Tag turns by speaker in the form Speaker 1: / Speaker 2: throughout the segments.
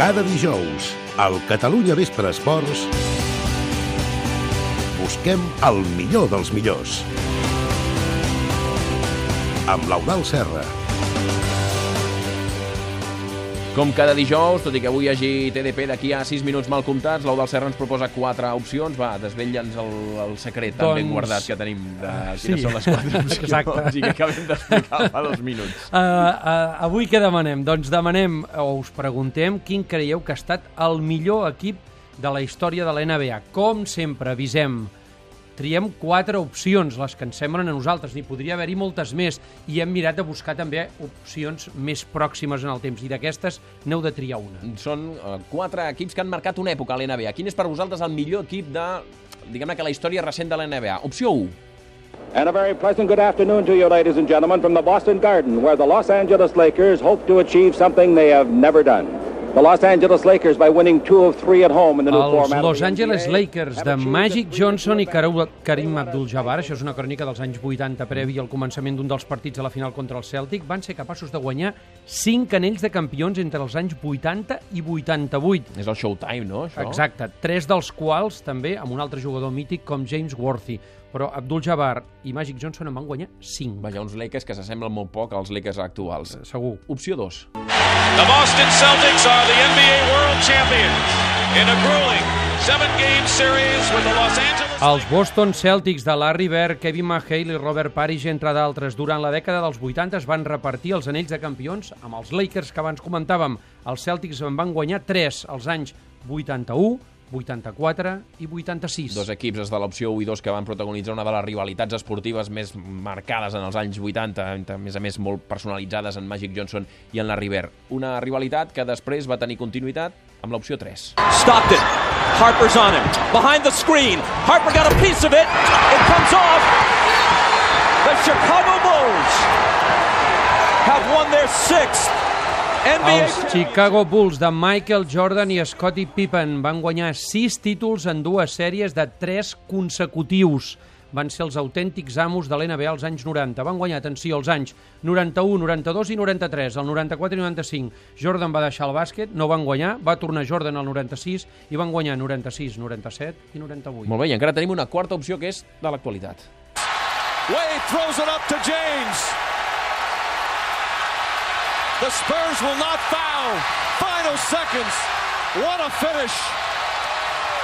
Speaker 1: Cada dijous, al Catalunya Vespre Esports, busquem el millor dels millors. Amb l'Eudal Serra.
Speaker 2: Com cada dijous, tot i que avui hi hagi TDP d'aquí a 6 minuts mal comptats, l'Ou del Serra ens proposa quatre opcions. Va, desvetlla'ns el, el secret tan ben
Speaker 3: Doncs-
Speaker 2: guardat que tenim de quines
Speaker 3: Sí.
Speaker 2: són les quatre opcions
Speaker 3: Exacte.
Speaker 2: i que acabem d'explicar fa dos minuts.
Speaker 3: Uh, uh, avui què demanem? Doncs demanem, o us preguntem, quin creieu que ha estat el millor equip de la història de la NBA. Com sempre, avisem, triem quatre opcions, les que ens semblen a nosaltres. N'hi podria haver-hi moltes més. I hem mirat de buscar també opcions més pròximes en el temps. I d'aquestes n'heu de triar una.
Speaker 2: Són eh, quatre equips que han marcat una època a l'NBA. Quin és per vosaltres el millor equip de, diguem-ne que la història recent de l'NBA? Opció 1.
Speaker 4: And a very pleasant good afternoon to you, ladies and gentlemen, from the Boston Garden, where the Los Angeles Lakers hope to achieve something they have never done. The Los Angeles Lakers, by winning two of three at home in the new
Speaker 3: Els Los Angeles Lakers de Magic Johnson i Karim Abdul-Jabbar, això és una crònica dels anys 80 previ al començament d'un dels partits a la final contra el Celtic, van ser capaços de guanyar 5 anells de campions entre els anys 80 i 88.
Speaker 2: És el Showtime, no, això?
Speaker 3: Exacte, tres dels quals també amb un altre jugador mític com James Worthy. Però Abdul-Jabbar i Magic Johnson en van guanyar 5.
Speaker 2: Vaja, uns Lakers que s'assemblen molt poc als Lakers actuals.
Speaker 3: Segur.
Speaker 2: Opció 2.
Speaker 5: The Boston Celtics are the NBA World Champions in a grueling seven-game series with the Los Angeles
Speaker 3: Els Boston Celtics de Larry Bird, Kevin McHale i Robert Parrish, entre d'altres, durant la dècada dels 80 es van repartir els anells de campions amb els Lakers que abans comentàvem. Els Celtics en van guanyar 3 als anys 81, 84 i 86.
Speaker 2: Dos equips, els de l'opció 1 i 2, que van protagonitzar una de les rivalitats esportives més marcades en els anys 80, a més a més molt personalitzades en Magic Johnson i en la River. Una rivalitat que després va tenir continuïtat amb l'opció 3.
Speaker 6: Stockton. Harper's on him. Behind the screen. Harper got a piece of it. It comes off. The Chicago Bulls have won their sixth
Speaker 3: Els Chicago Bulls de Michael Jordan i Scottie Pippen van guanyar 6 títols en dues sèries de 3 consecutius. Van ser els autèntics amos de l'NBA als anys 90. Van guanyar, atenció, els anys 91, 92 i 93. El 94 i 95 Jordan va deixar el bàsquet, no van guanyar, va tornar Jordan al 96 i van guanyar 96, 97 i 98.
Speaker 2: Molt bé, i encara tenim una quarta opció que és de l'actualitat.
Speaker 5: Wade throws it up to James. The Spurs will not foul. Final seconds. What a finish.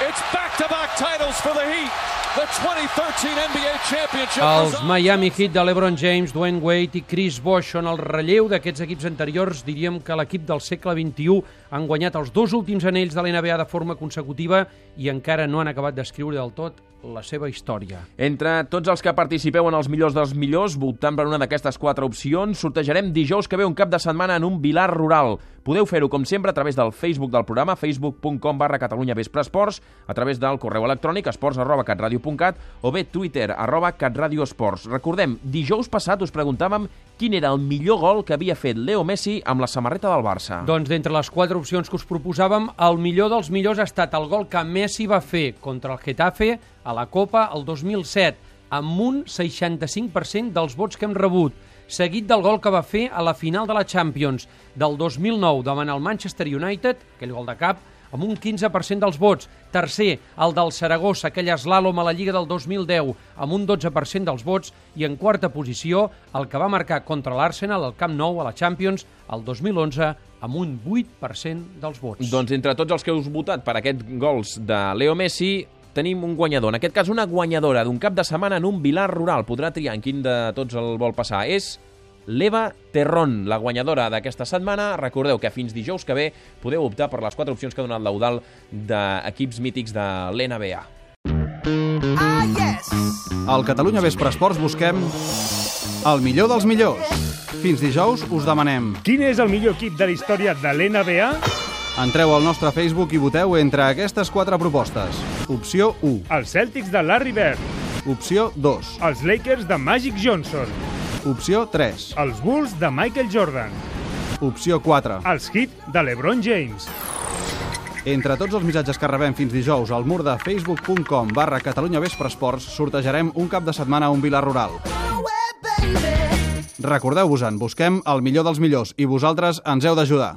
Speaker 5: It's back-to-back titles for the Heat. The 2013 NBA Championship.
Speaker 3: Els. Miami Heat de LeBron James, Dwayne Wade i Chris Bosh són el relleu d'aquests equips anteriors. Diríem que l'equip del segle XXI han guanyat els dos últims anells de la NBA de forma consecutiva i encara no han acabat d'escriure del tot la seva història.
Speaker 2: Entre tots els que participeu en els millors dels millors, voltant per una d'aquestes quatre opcions, sortejarem dijous que ve un cap de setmana en un Vilar Rural. Podeu fer-ho, com sempre, a través del Facebook del programa, facebook.com barra Catalunya Vespre Esports, a través del correu electrònic esports arroba catradio.cat o bé Twitter arroba catradioesports. Recordem, dijous passat us preguntàvem quin era el millor gol que havia fet Leo Messi amb la samarreta del Barça.
Speaker 3: Doncs d'entre les quatre opcions que us proposàvem, el millor dels millors ha estat el gol que Messi va fer contra el Getafe a la Copa el 2007, amb un 65% dels vots que hem rebut, seguit del gol que va fer a la final de la Champions del 2009 davant el Manchester United, aquell gol de cap, amb un 15% dels vots. Tercer, el del Saragossa, aquell eslàlom a la Lliga del 2010, amb un 12% dels vots. I en quarta posició, el que va marcar contra l'Arsenal al Camp Nou a la Champions el 2011, amb un 8% dels vots.
Speaker 2: Doncs entre tots els que us votat per aquest gols de Leo Messi, tenim un guanyador. En aquest cas, una guanyadora d'un cap de setmana en un Vilar Rural. Podrà triar en quin de tots el vol passar. És l'Eva Terrón, la guanyadora d'aquesta setmana. Recordeu que fins dijous que ve podeu optar per les quatre opcions que ha donat l'Eudal d'equips mítics de l'NBA.
Speaker 7: Al Catalunya Vespre Esports busquem el millor dels millors. Fins dijous us demanem.
Speaker 8: Quin és el millor equip de la història de l'NBA?
Speaker 7: Entreu al nostre Facebook i voteu entre aquestes quatre propostes. Opció 1.
Speaker 8: Els Celtics de Larry Bird,
Speaker 7: Opció 2.
Speaker 8: els Lakers de Magic Johnson,
Speaker 7: Opció 3.
Speaker 8: els Bulls de Michael Jordan,
Speaker 7: Opció 4.
Speaker 8: els Heat de LeBron James.
Speaker 7: Entre tots els missatges que rebem fins dijous al mur de facebook.com barra Catalunya Vespre Esports sortejarem un cap de setmana a un Vilar Rural. Recordeu-vos-en, busquem el millor dels millors i vosaltres ens heu d'ajudar.